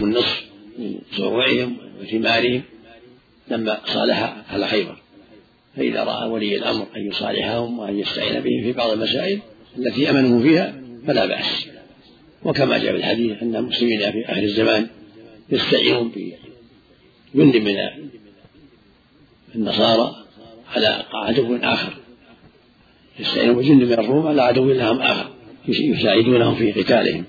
والنصف من زروعهم وثمارهم لما صالح أهل خيبر فإذا رأى ولي الأمر أن يصالحهم وأن يستعين بهم في بعض المسائل التي أمنوا فيها فلا بأس. وكما جاء في الحديث أن المسلمين في آخر الزمان يستعينون بجند من النصارى على عدو آخر. يستعينون بجند من الروم على عدو لهم آخر يساعدونهم في قتالهم.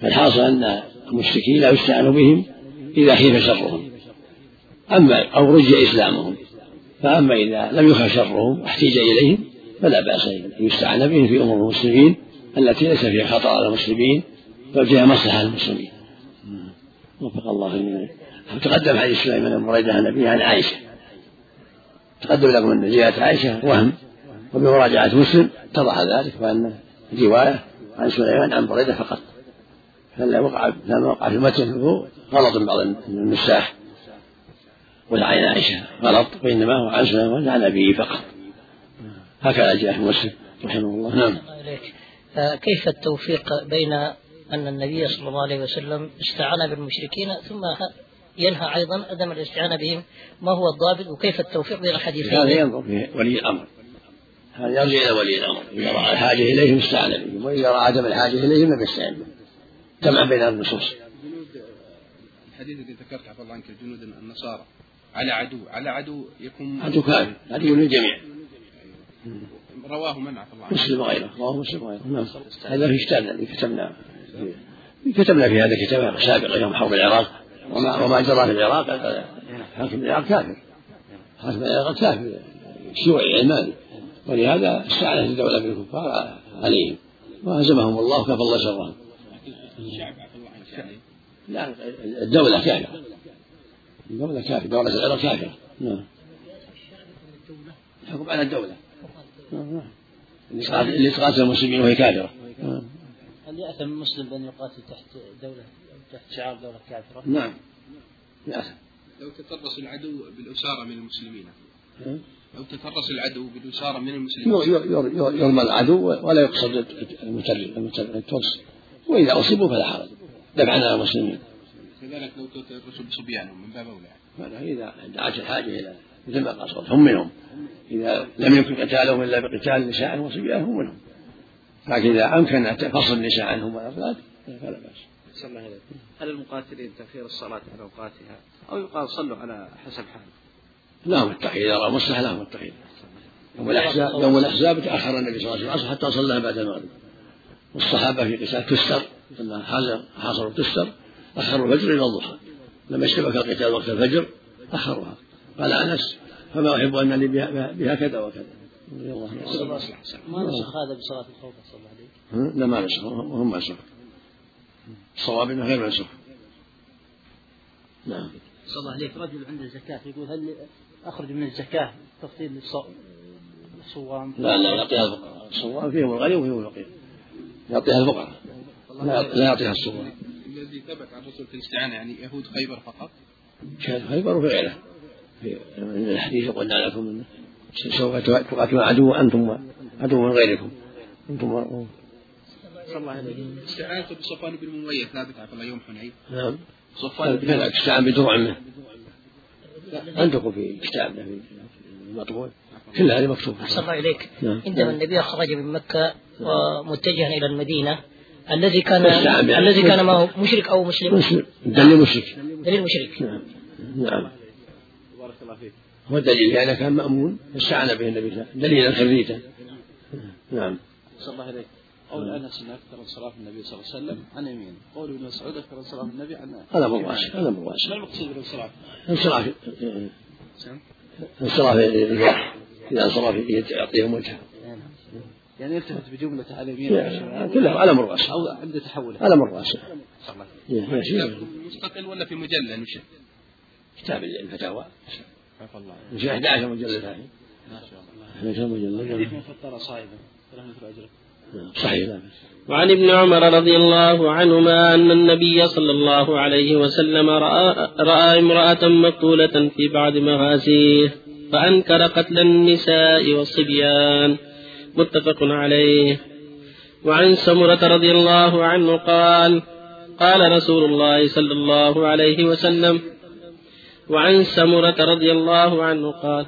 فالحاصل أن المشركين لا يستعان بهم إذا خيف شرهم. أما أو رجي إسلامهم فأما إذا لم يخف شرهم واحتيج إليهم فلا بأس أن يستعان بهم في أمور المسلمين التي ليس فيها خطر على المسلمين بل فيها مصلحة للمسلمين وفق الله جميعا. تقدم حديث سليمان بن بريدة عن أبيه عن عائشة. تقدم لكم أن جهة عائشة وهم. وبمراجعة مسلم اتضح ذلك وأن رواية عن سليمان عن بريدة فقط. فلا وقع لما وقع في المتن غلط من بعض النساح وعن عائشة غلط وإنما هو عن سليمان عن أبيه فقط. هكذا جاء في مسلم رحمه الله. نعم. آه، كيف التوفيق بين أن النبي صلى الله عليه وسلم استعان بالمشركين ثم ينهى أيضا عدم الاستعانة بهم؟ ما هو الضابط وكيف التوفيق بين الحديثين؟ هذا ينظر في ولي الأمر. هذا يرجع إلى ولي الأمر. إذا رأى الحاجة إليهم استعان بهم وإذا رأى عدم الحاجة إليهم لم يستعن بهم. جمع بين النصوص. الحديث الذي ذكرت عفى الله عنك جنود النصارى. على عدو على عدو يكون عدو كافر عدو للجميع. رواه من عفى الله عنك مسلم وغيره رواه مسلم وغيره نعم. هذا في كتابنا اللي كتبنا كتبنا في هذا كتاب سابقا يوم حرب العراق وما وما جرى في العراق حاكم العراق كافر. حاكم العراق كافر شيوعي علماني. ولهذا استعانت الدولة بالكفار عليهم وهزمهم الله وكفى الله شرهم. لا الدولة كافرة الدولة كافرة دولة العراق كافرة نعم. الحكم على الدولة. اللي تقاتل المسلمين وهي كافرة. هل يأثم المسلم بأن يقاتل تحت دولة تحت شعار دولة كافرة؟ نعم. يأثم. لو تترس العدو بالأسارة من المسلمين. لو تترس العدو بالأسارة من المسلمين. يرمى العدو ولا يقصد الترس وإذا أصيبوا فلا حرج. دفعا على المسلمين. كذلك لو تترسوا بصبيانهم من باب أولى. إذا دعت الحاجة إلى مثل ما قصد هم منهم. إذا لم يمكن قتالهم إلا بقتال نسائهم وصبيانهم هم منهم. لكن إذا أمكن فصل النساء عنهم والأولاد فلا بأس. هل المقاتلين تأخير الصلاة عن أوقاتها؟ أو يقال صلوا على حسب حال؟ لهم التأخير إذا رأى مصلحة لهم التأخير يوم الأحزاب يوم الأحزاب تأخر النبي صلى الله عليه وسلم حتى صلى بعد المغرب. والصحابة في قتال تستر لما حاصروا تستر أخروا الفجر إلى الضحى. لما اشتبك القتال وقت الفجر أخروها. قال أنس فما أحب أن لي بها كذا وكذا. رضي الله عنه ما نسخ هذا بصلاة الخوف صلى الله عليه لا ما نسخ. هم منسوخ الصواب إنه غير منسوخ. نعم. صلى الله عليك. رجل عنده زكاة يقول هل أخرج من الزكاة تفصيل للصوام لا لا الفقراء الصوام فيهم الغني وفيهم الفقير يعطيها الفقراء لا يعطيها الصوام الذي ثبت عن الرسول في الاستعانة يعني يهود خيبر فقط. كان خيبر وفي غيره. في الحديث قلنا لكم سوف تقاتلون عدو أنتم عدو من غيركم. أنتم صلى الله عليه وسلم. استعانته بصفوان بن أمية ثابت الله يوم حنين. نعم. صفوان بن كذلك استعان بدروع منه. عندكم في كتابنا في المطبوع كل هذه مكتوبة أحسن الله إليك. نعم. عندما النبي خرج من مكة ومتجها إلى المدينة الذي كان. الذي كان معه مشرك أو مسلم مسلم دليل مشرك دليل مشرك نعم نعم بارك الله فيك هو الدليل لأنه كان مأمون فاستعان به النبي صلى الله عليه وسلم دليلا خريتا نعم صلى الله عليك قول انس ان أكثر صلاه النبي صلى الله عليه وسلم عن يمين قول ابن مسعود أكثر صلاه النبي عن هذا مو واسع هذا مو ما المقصود بالانصراف؟ انصراف انصراف إذا انصرف يعطيهم وجهه يعني يلتفت بجملة على اليمين والشمال كلها على مر واسع أو عند تحوله. على مر. ماشي مستقل ولا في مجلة نشر كتاب الفتاوى. عفى الله. في 11 مجلد هذه ما شاء الله. 11 مجلد حديث مثل نعم. صحيح. بأس وعن ابن عمر رضي الله عنهما أن النبي صلى الله عليه وسلم رأى, رأى امرأة مقتولة في بعض مغازيه فأنكر قتل النساء والصبيان. متفق عليه. وعن سمرة رضي الله عنه قال قال رسول الله صلى الله عليه وسلم وعن سمرة رضي الله عنه قال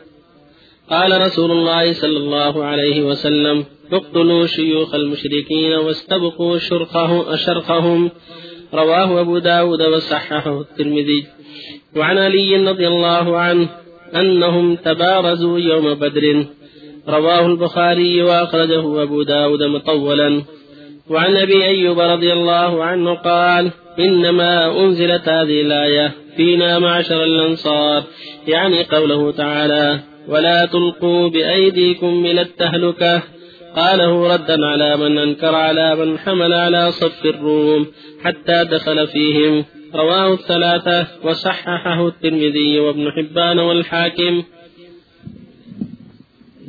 قال رسول الله صلى الله عليه وسلم اقتلوا شيوخ المشركين واستبقوا شرقه شرقهم. رواه أبو داود وصححه الترمذي. وعن علي رضي الله عنه أنهم تبارزوا يوم بدر. رواه البخاري وأخرجه أبو داود مطولا. وعن أبي أيوب رضي الله عنه قال إنما أنزلت هذه الآية فينا معشر الأنصار. يعني قوله تعالى ولا تلقوا بأيديكم إلى التهلكة. قاله ردا على من أنكر على من حمل على صف الروم حتى دخل فيهم. رواه الثلاثة وصححه الترمذي وابن حبان والحاكم.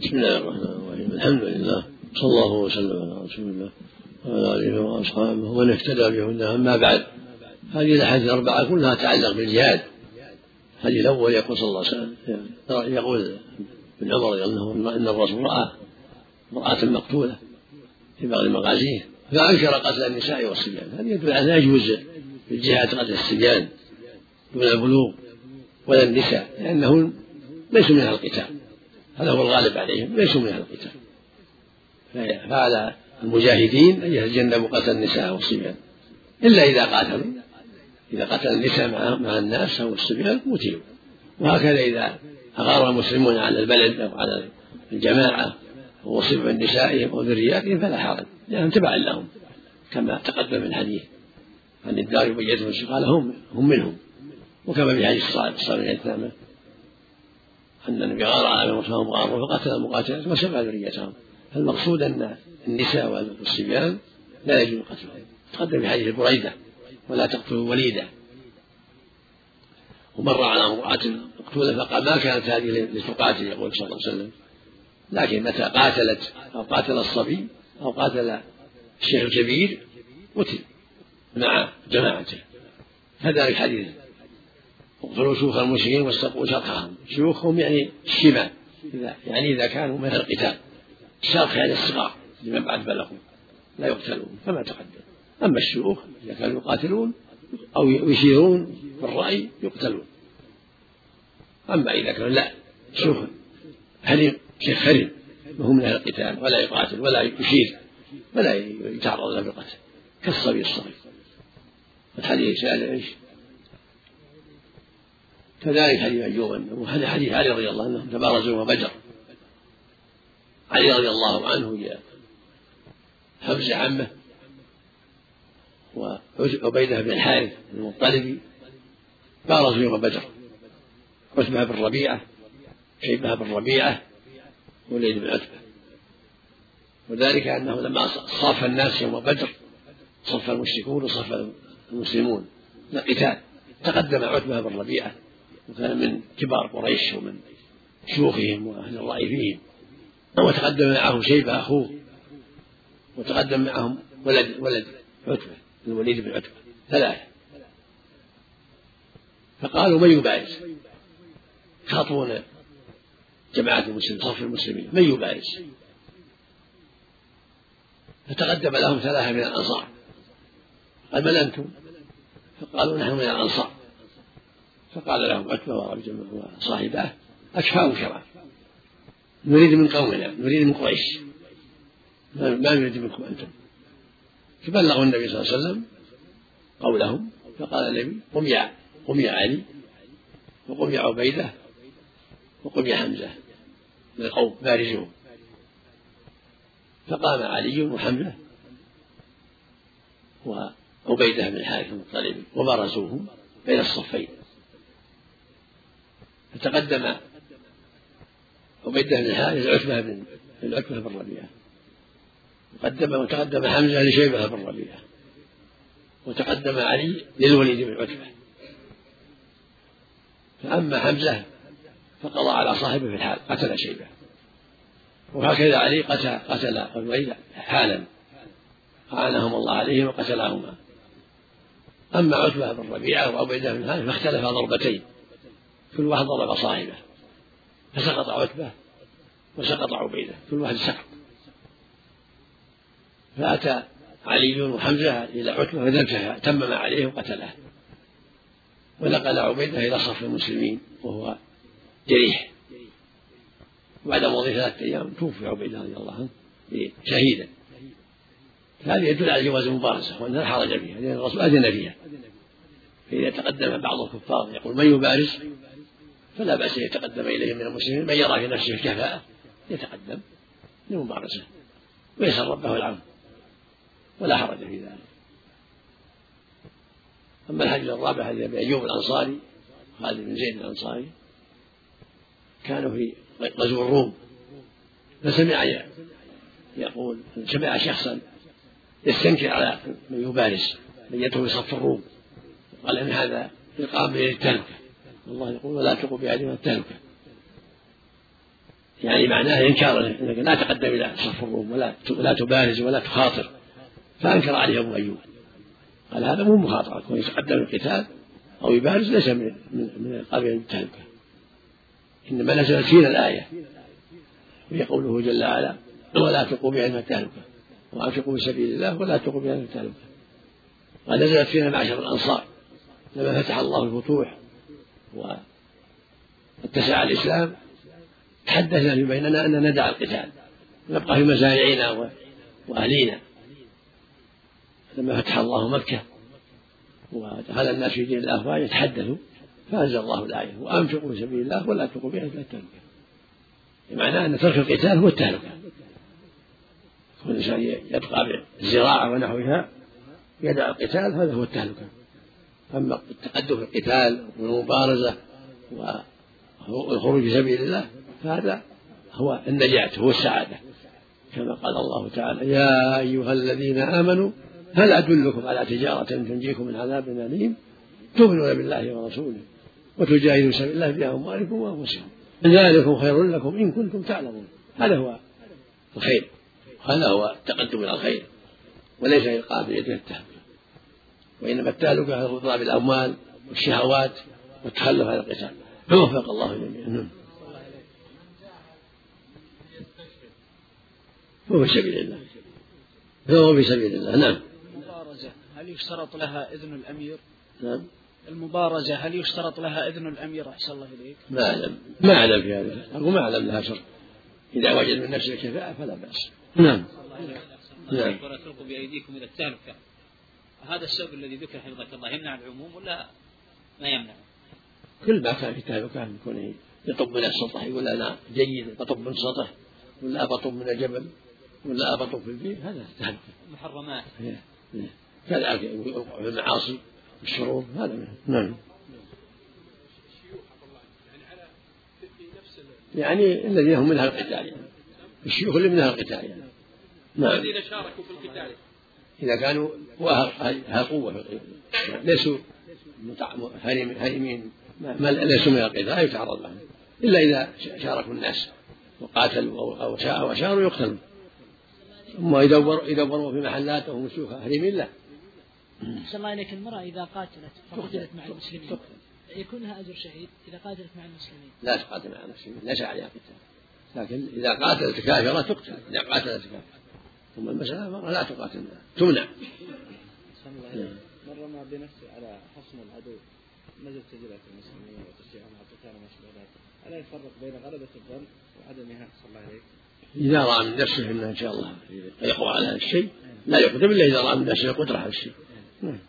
بسم الله الرحمن الرحيم. الحمد لله. صلى الله وسلم على رسول الله وعلى آله وأصحابه ومن اهتدى بهداه. أما بعد هذه الأحاديث الأربعة كلها تتعلق بالجهاد. الحديث الأول يقول صلى الله عليه وسلم يقول ابن عمر رضي الله عنه أن الرسول رأى امرأة مقتولة في بعض مغازيه فأنكر قتل النساء والصبيان. هذا يدل على لا يجوز الجهاد قتل الصبيان دون البلوغ ولا النساء لأنهن ليسوا من أهل القتال. هذا هو الغالب عليهم ليسوا من أهل القتال. فعلى المجاهدين أن يتجنبوا قتل النساء والصبيان. إلا إذا قاتلوا. إذا قتل النساء مع, الناس أو الصبيان قتلوا. وهكذا إذا أغار المسلمون على البلد أو على الجماعة ووصفوا من نسائهم وذرياتهم فلا حرج. لأنهم تبعا لهم كما تقدم في الحديث عن الدار بن قال هم هم منهم. وكما في حديث الصالح بن أن النبي غار على من وصفهم غاروا فقتل المقاتلات وسبع ذريتهم. فالمقصود أن النساء والصبيان لا يجوز قتلهم. تقدم في حديث بريدة ولا تقتلوا وليدا ومر على امرأة مقتولة فقال ما كانت هذه لتقاتل يقول صلى الله عليه وسلم. لكن متى قاتلت أو قاتل الصبي أو قاتل الشيخ الكبير قتل مع جماعته. كذلك حديث. شيوخ المشركين واستقوا شرخهم شيوخهم يعني إذا يعني إذا كانوا من القتال. الشرخ يعني الصغار لمن بعد بلغوا. لا يقتلون كما تقدم. أما الشيوخ إذا كانوا يقاتلون أو يشيرون بالرأي يقتلون. أما إذا كانوا لا شيوخ هل شيخ هرم وهو من أهل القتال ولا يقاتل ولا يشير ولا يتعرض له بالقتل كالصبي الصغير. الحديث سأل إيش؟ كذلك حديث أيوب وهذا حديث علي رضي الله عنه تبارزوا بدر. علي رضي الله عنه جاء حمزة عمه وعبيدة بن الحارث المطلبي بارزوا يوم بدر. عتبة بن ربيعة شيبة بن ربيعة وليد بن عتبة. وذلك أنه لما صاف الناس يوم بدر صف المشركون وصف المسلمون. للقتال تقدم عتبة بن ربيعة. وكان من كبار قريش ومن شيوخهم وأهل الرأي فيهم. وتقدم معه شيبة أخوه وتقدم معهم ولد ولد عتبة الوليد بن عتبة ثلاثة. فقالوا من يبارز؟ خاطبون جماعة المسلمين صف المسلمين من يبارز؟ فتقدم لهم ثلاثة من الأنصار. قال من أنتم؟ فقالوا نحن من الأنصار. فقال لهم عتبة وصاحباه أكفاء كرام نريد من قومنا نريد من قريش. ما نريد منكم أنتم. فبلغوا النبي صلى الله عليه وسلم قولهم فقال النبي قم يا قم يا علي وقم يا عبيدة وقم يا حمزة. من القوم بارزهم فقام علي وحمزة وعبيدة بن الحارث المطلب وبرزوهم بين الصفين. فتقدم عبيدة بن الحارث عتبة بن عتبة بن ربيعة. وقدم وتقدم حمزة لشيبة بن ربيعة. وتقدم علي للوليد بن عتبة. فأما حمزة فقضى على صاحبه في الحال قتل شيبة. وهكذا علي قتل قتل الوليد حالا. أعانهم الله عليهم وقتلهما. أما عتبة بن ربيعة وعبيدة بن هاني فاختلفا ضربتين. كل واحد ضرب صاحبه فسقط عتبة وسقط عبيدة كل واحد سقط. فأتى علي وحمزة إلى عتبة فذبحها تمم عليه وقتله. ونقل عبيدة إلى صف المسلمين وهو جريح. وبعد مضي ثلاثة أيام توفي عبيدة رضي الله عنه شهيدا. هذا يدل على جواز المبارزة وأن لا حرج فيها لأن الرسول أذن فيها. فإذا تقدم بعض الكفار يقول من يبارز؟ فلا بأس يتقدم إليه من المسلمين. من يرى في نفسه الكفاءة يتقدم للمبارزة ويسأل ربه العون. ولا حرج في ذلك. أما الحديث الرابع حديث أبي أيوب الأنصاري خالد بن زيد الأنصاري كانوا في غزو الروم. فسمع يقول سمع شخصا يستنكر على من يبارز من يدخل صف الروم. قال إن هذا إقام بين التهلكة الله يقول ولا تلقوا بأيديهم التهلكة يعني معناه إنكار أنك لا تقدم إلى صف الروم ولا ولا تبارز ولا تخاطر فأنكر عليه أبو أيوب. قال هذا مو مخاطرة كون يتقدم القتال أو يبارز ليس من من من قبيل التهلكة إنما نزلت فينا الآية. وهي قوله جل وعلا ولا تلقوا بأيديهم التهلكة وأنفقوا في سبيل الله ولا تلقوا بأيديهم التهلكة ونزلت فينا معشر الأنصار لما فتح الله الفتوح. واتسع الإسلام تحدثنا في بيننا أن ندع القتال نبقى في مزارعنا وأهلينا. لما فتح الله مكة ودخل الناس في دين الله يتحدثوا فأنزل الله الآية وأنفقوا في سبيل الله ولا تلقوا بها إلى التهلكة بمعنى أن ترك القتال هو التهلكة. كل إنسان يبقى بالزراعة ونحوها يدع القتال هذا هو التهلكة. أما التقدم في القتال والمبارزة والخروج في سبيل الله فهذا هو النجاة هو السعادة. كما قال الله تعالى يا أيها الذين آمنوا هل أدلكم على تجارة تنجيكم من عذاب أليم؟ تؤمنون بالله ورسوله وتجاهدون سبيل الله بأموالكم وأنفسكم. ذلكم خير لكم إن كنتم تعلمون. هذا هو الخير. هذا هو التقدم إلى الخير وليس إلقاء بيده التهمة وإنما التهلكة الرضا بالأموال والشهوات والتخلف عن القتال. فوفق الله جميعا. نعم. فهو في سبيل الله. فهو في سبيل الله. نعم. المبارزة هل يشترط لها إذن الأمير؟ نعم. المبارزة هل يشترط لها إذن الأمير أحسن الله إليك؟ ما أعلم. ما أعلم في هذا. أقول ما أعلم لها شرط. إذا وجد من نفسه الكفاءة فلا بأس. نعم. نعم. ولا تلقوا بأيديكم إلى التهلكة. هذا السبب الذي ذكر حفظك الله يمنع العموم ولا ما يمنع؟ كل ما كان في تهلكة يكون يطب من السطح يقول أنا جيد بطب من السطح ولا بطب من الجبل ولا بطب في البيت؟ هذا تهلكة محرمات. إيه، إيه. كذلك يوقع في المعاصي والشرور هذا نعم. يعني الذين هم من أهل القتال يعني. الشيوخ اللي من أهل القتال يعني. نعم. الذين شاركوا في القتال. إذا كانوا أهل قوة ليسوا هارمين ما ليسوا من القتال لا يتعرض لهم إلا إذا شاركوا الناس وقاتلوا أو أو أشاروا يقتلون أما إذا يدوروا في محلات وهم شيوخ هارمين لا. أحسن الله المرأة إذا قاتلت فقتلت مع المسلمين. يكون لها أجر شهيد إذا قاتلت مع المسلمين؟ لا تقاتل مع المسلمين ليس عليها قتال. لكن إذا قاتلت كافرة تقتل إذا قاتلت كافرة. ثم المسألة المرأة لا تقاتل. تمنع. مر ما بنفسه على حصن العدو. نزل تجربة المسلمين وتشجيعهم على القتال وما شابه ذلك ألا يفرق بين غلبة الظن وعدمها صلى الله عليه إذا رأى من نفسه أنه إن شاء الله يقوى على هذا الشيء لا يقدم إلا إذا رأى من نفسه القدرة على الشيء. نعم.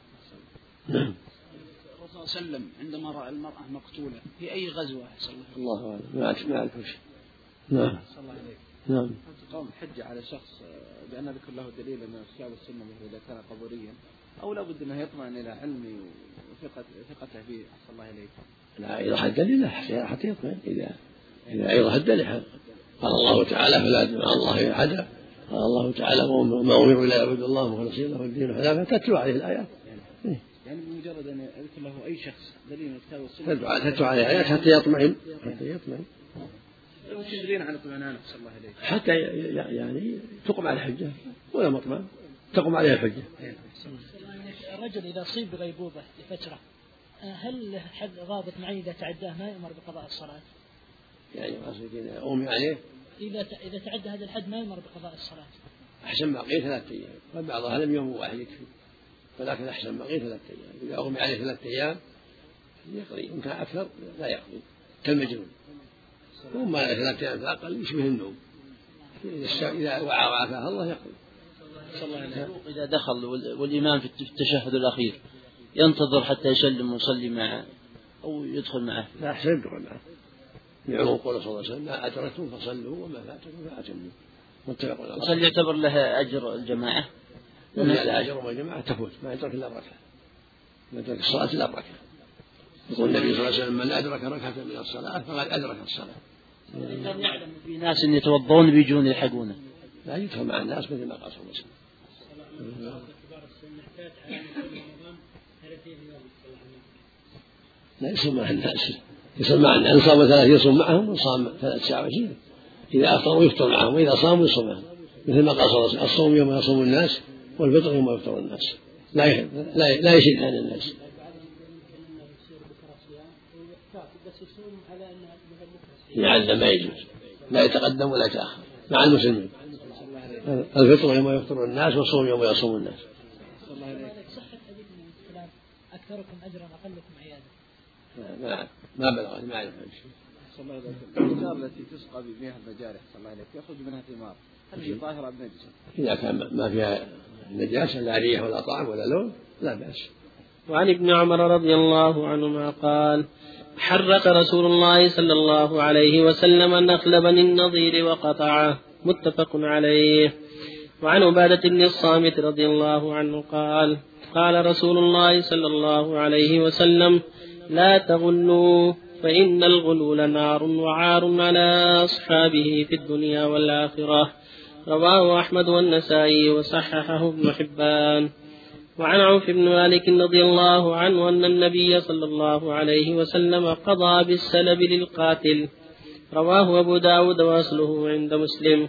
نعم. الرسول صلى الله عليه وسلم عندما رأى المرأة مقتولة في أي غزوة؟ صلى الله عليه وسلم. الله أعلم. ما أعرف شيء نعم. صلى الله عليه نعم. قام حج على شخص بأن ذكر له دليل من الكتاب والسنة مثل إذا كان قبوريا أو لابد أنه يطمئن إلى علمه وثقته فيه أحسن الله إليك. لا إذا حد لا حتى يطمئن. إذا إذا أيضا الدليل قال الله تعالى فلا مع الله أحدا قال الله تعالى وما أمروا إلا يعبدوا الله مخلصين له الدين حنافا تتلو عليه الآيات. يعني بمجرد أن يذكر له أي شخص دليل من الكتاب والسنة تتلو عليه الآيات حتى يطمئن. حتى يطمئن. عن الله عليه حتى يعني تقم على الحجة. ولا مطمئن. تقم عليها الحجة. الرجل إذا أصيب بغيبوبة لفترة هل له حد ضابط معين إذا تعداه ما يؤمر بقضاء الصلاة؟ يعني قصدك إذا أغمي عليه. إذا إذا تعدى هذا الحد ما يؤمر بقضاء الصلاة. أحسن ما قيل ثلاثة أيام. وبعضها لم يوم واحد يكفي ولكن أحسن ما قيل ثلاثة أيام. إذا أغمي عليه ثلاثة أيام يقضي. إن كان أكثر لا يقضي. كالمجنون. وما ثلاثة فأقل يشبه النوم. إذا وعى وعافاه الله يقضي إذا دخل والإمام في التشهد الأخير ينتظر حتى يسلم ويصلي معه أو يدخل معه. لا أحسن يدخل معه. لعموم قوله صلى الله عليه وسلم ما أدركتم فصلوا وما فاتكم فأتموا متفق عليه هل يعتبر له أجر الجماعة؟ لا أجر الجماعة تفوت ما يدرك إلا ركعة ما يدرك الصلاة إلا ركعة يقول النبي صلى الله عليه وسلم من أدرك ركعة من الصلاة فقد أدرك الصلاة. كان يعلم في ناس يتوضون بيجون يلحقونه لا يدخل مع الناس مثل ما قال صلى الله عليه وسلم. لا يصوم مع الناس. يصوم مع الناس. إن صام ثلاث يصوم معهم وإن صام ثلاث ساعات إذا أفطروا يفطر معهم وإذا صاموا يصوم معهم. مثل ما قال صلى الله عليه وسلم الصوم يوم يصوم الناس والفطر يوم يفطر الناس. لا لا لا يشد عن الناس. يعلم ما يجوز. لا يتقدم ولا يتأخر. مع المسلمين. الفطر يوم يفطر الناس والصوم يوم يصوم الناس. أكثركم أجرا أقلكم عيادا ما ما بلغني ما أعرف. الأشجار التي تسقى بمياه المجارح صلى الله عليه يخرج منها ثمار هل هي طاهرة بنجسة؟ إذا كان ما فيها نجاسة لا ريح ولا طعم ولا لون لا بأس. وعن ابن عمر رضي الله عنهما قال حرق رسول الله صلى الله عليه وسلم نخل بني النضير وقطعه. متفق عليه. وعن عبادة بن الصامت رضي الله عنه قال قال رسول الله صلى الله عليه وسلم لا تغلوا فإن الغلول نار وعار على أصحابه في الدنيا والآخرة. رواه أحمد والنسائي وصححه ابن حبان. وعن عوف بن مالك رضي الله عنه أن النبي صلى الله عليه وسلم قضى بالسلب للقاتل. رواه أبو داود وأصله عند مسلم.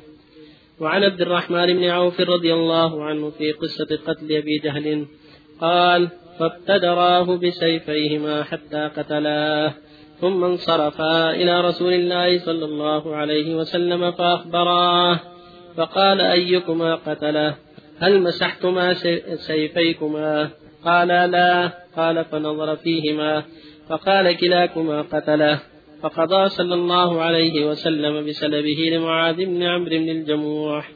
وعن عبد الرحمن بن عوف رضي الله عنه في قصة قتل أبي جهل قال فابتدراه بسيفيهما حتى قتلاه ثم انصرفا إلى رسول الله صلى الله عليه وسلم فأخبراه فقال أيكما قتله؟ هل مسحتما سيفيكما؟ قالا لا قال فنظر فيهما فقال كلاكما قتله فقضى صلى الله عليه وسلم بسلبه لمعاذ بن عمرو بن الجموح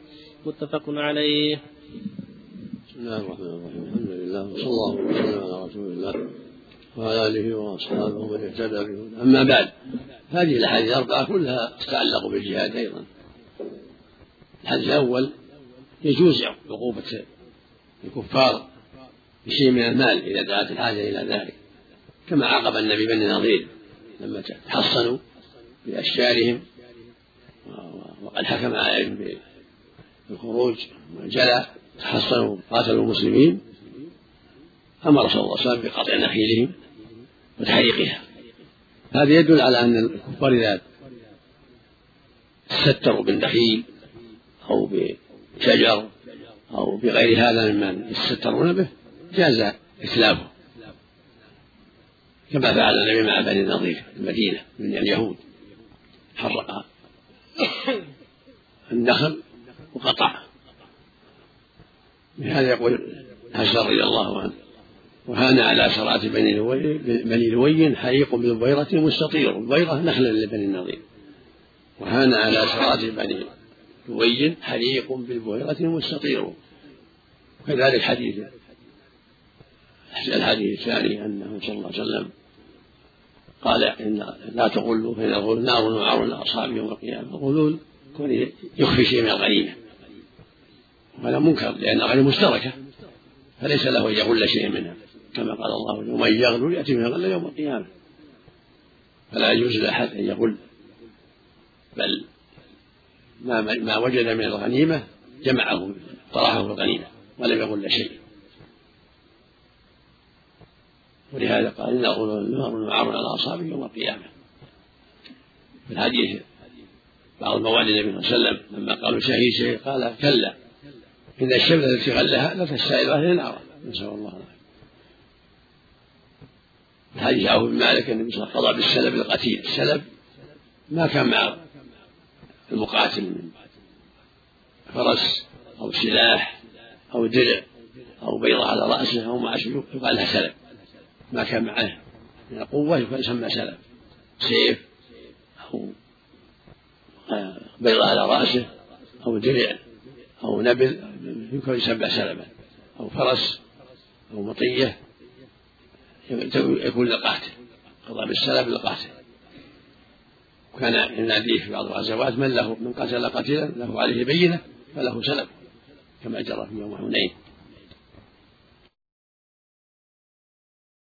متفق عليه. بسم الله الرحمن الرحيم. الحمد لله وصلى الله وسلم على رسول الله وعلى آله وأصحابه ومن اهتدى به أما بعد هذه الأحاديث الأربعة كلها تتعلق بالجهاد أيضا. الحديث الأول يجوز عقوبة الكفار بشيء من المال إذا دعت الحاجة إلى ذلك كما عاقب النبي بني نظير لما تحصنوا بأشجارهم وقد حكم عليهم بالخروج والجلاء تحصنوا قاتلوا المسلمين أمر صلى الله عليه وسلم بقطع نخيلهم وتحريقها. هذا يدل على أن الكفار إذا ستروا بالنخيل أو شجر أو بغير هذا مما يستترون به جاز إتلافه كما فعل النبي مع بني النظير المدينة من اليهود. حرق النخل وقطع بهذا يقول حسان رضي الله عنه. وهان على سراة بني لؤي بني لؤي حريق بالبويرة مستطير. البويرة نخلا لبني النضير وهان على سراة بني لؤي حريق بالبويرة مستطير وكذلك حديث الحديث الثاني أنه صلى الله عليه وسلم قال إن لا تغلوا فإن الغلول نار وعار لأصحاب يوم القيامة الغلول كون يخفي شيء من الغنيمة وهذا منكر لأن الغنيمة مشتركة. فليس له أن يغل شيئا منها. كما قال الله ومن يغلل يأتي من الغل يوم القيامة. فلا يجوز لأحد أن يغل بل ما ما وجد من الغنيمة جمعه طرحه في الغنيمة ولم يقل شيء. ولهذا قال إن أقول النار نعر على أصابه يوم القيامة. في الحديث بعض موالد النبي صلى الله عليه وسلم لما قالوا شهيد شهيد قال كلا. إن الشمس التي غلها لتستائل أهل النار نسأل الله العافية. الحديث عوف بن مالك النبي صلى الله عليه وسلم قضى بالسلب القتيل. السلب ما كان مع المقاتل من فرس أو سلاح أو درع أو بيضة على رأسه أو ما أشبه يقال لها سلب. ما كان معه من القوة يسمى سلب. سيف أو آه، بيضة على رأسه أو درع أو نبل يمكن يسمى سلبا. أو فرس أو مطية يكون للقاتل قضى بالسلب للقاتل وكان يناديه في بعض الغزوات من له من قتل قتيلا له عليه بينة فله سلب كما جرى في يوم حنين.